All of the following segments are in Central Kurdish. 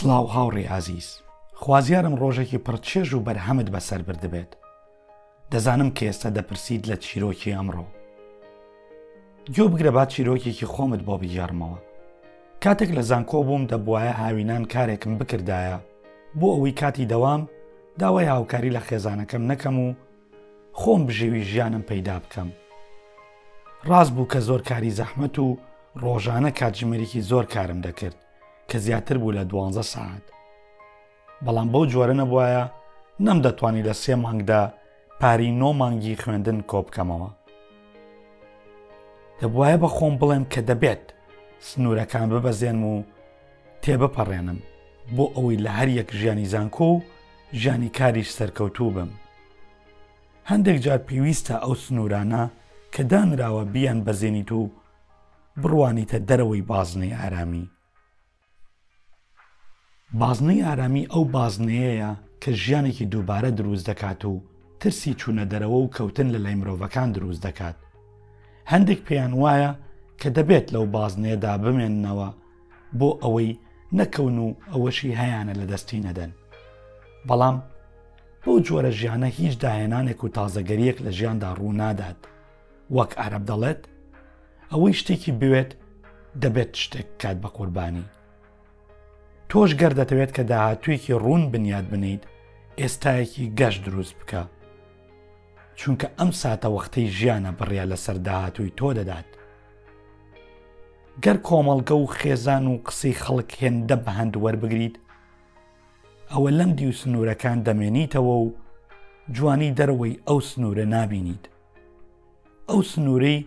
سڵاو هاوڕێ ئازیز خوازیارم ڕۆژێکی پڕچێژ و بەرهەمت بەسەر بردبێت دەزانم کە ئێستا دەپرسیت لە چیرۆکی ئەمڕۆ گوێ بگرە با چیرۆکێکی خۆمت بۆ بگێڕمەوە کاتێک لە زانکۆ بووم دەبواە هاوینان کارێکم بکردایە بۆ ئەوەی کاتی دەوام داوای هاوکاری لە خێزانەکەم نەکەم و خۆم بژیوی ژیانم پەیدا بکەم. ڕاست بوو کە زۆر کاری زەحمەت و ڕۆژانە کاتژمێرێکی زۆر کارم دەکرد کە زیاتر بوو لە دوانزە سەعات. بەڵام بەو جۆرە نەبوایە نەمدەتوانی لە سێ مانگدا پارەی نۆ مانگی خوێندن کۆبکەمەوە. دەبوایە بە خۆم بڵێم کە دەبێت سنوورەکان ببەزێنم و تێبپەڕێنم بۆ ئەوەی لە هەر یەک ژیانی زانکۆ و ژیانی کاریش سەرکەوتوو بم. هەندێک جار پێویستە ئەو سنوورانە کە دانراوە بیان بەزێنیت و بڕوانیتە دەرەوەی بازنەی ئارامی. بازنەی ئارامی ئەو بازنەیەیە کە ژیانێکی دووبارە دروست دەکات و ترسی چوونە دەرەوە و کەوتن لە لای مرۆڤەکان دروست دەکات. هەندێک پێیان وایە کە دەبێت لەو بازنەیەدا بمێننەوە بۆ ئەوەی نەکەون و ئەوەشی هەیانە لە دەستی نەدەن بەڵام بەو جۆرە ژیانە هیچ داهێنانێک و تازەگەریەک لە ژیاندا ڕوونادات وەک عرب دەڵێت ئەوەی شتێکی بوێت دەبێت شتێک کات بە قوربانی تۆش گەر دەتەوێت کە داهاتوێکی ڕوون بنیاد بنیت ئێستایەکی گەشت دروست بکە چونکە ئەم ساتەوەختەی ژیانە بڕیار لەسەر داهاتووی تۆ دەدات. گەر کۆمەڵگە و خێزان و قسەی خەڵک هێندە بەهەند وەربگریت، ئەوە لەم دیو سنوورەکان دەمێنیتەوە و جوانی دەرەوەی ئەو سنوورە نابینیت. ئەو سنوورەی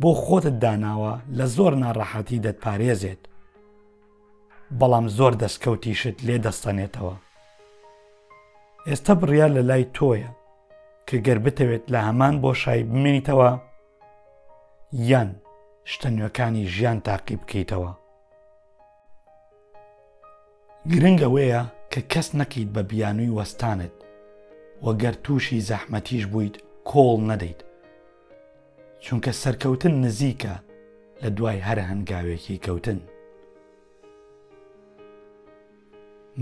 بۆ خۆتت داناوە لە زۆر ناڕەحەتی دەتپارێزێت. بەڵام زۆر دەستکەوتیشت لێ دەستەنێتەوە ئێستا بڕیار لە لای تۆیە کە گەر بتەوێت لە هەمان بۆشایی بمێنیتەوە یان شتە نوێکانی ژیان تاقی بکەیتەوە گرنگ لەوەیە کە کەس نەکەیت بە بیانووی وەستانت وەگەر تووشی زەحمەتیش بوویت کۆڵ نەدەیت چونکە سەرکەوتن نزیکە لە دوای هەر هەنگاوێکی کەوتن.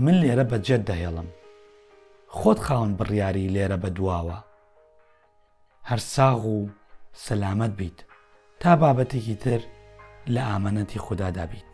من لێرە بە جێت دەهێڵم خۆت خاون بڕیاری لێرە بە دواوە هەر ساغ و سەلامەت بیت تا بابەتێکی تر لە ئامانەتی خوددادا بیت.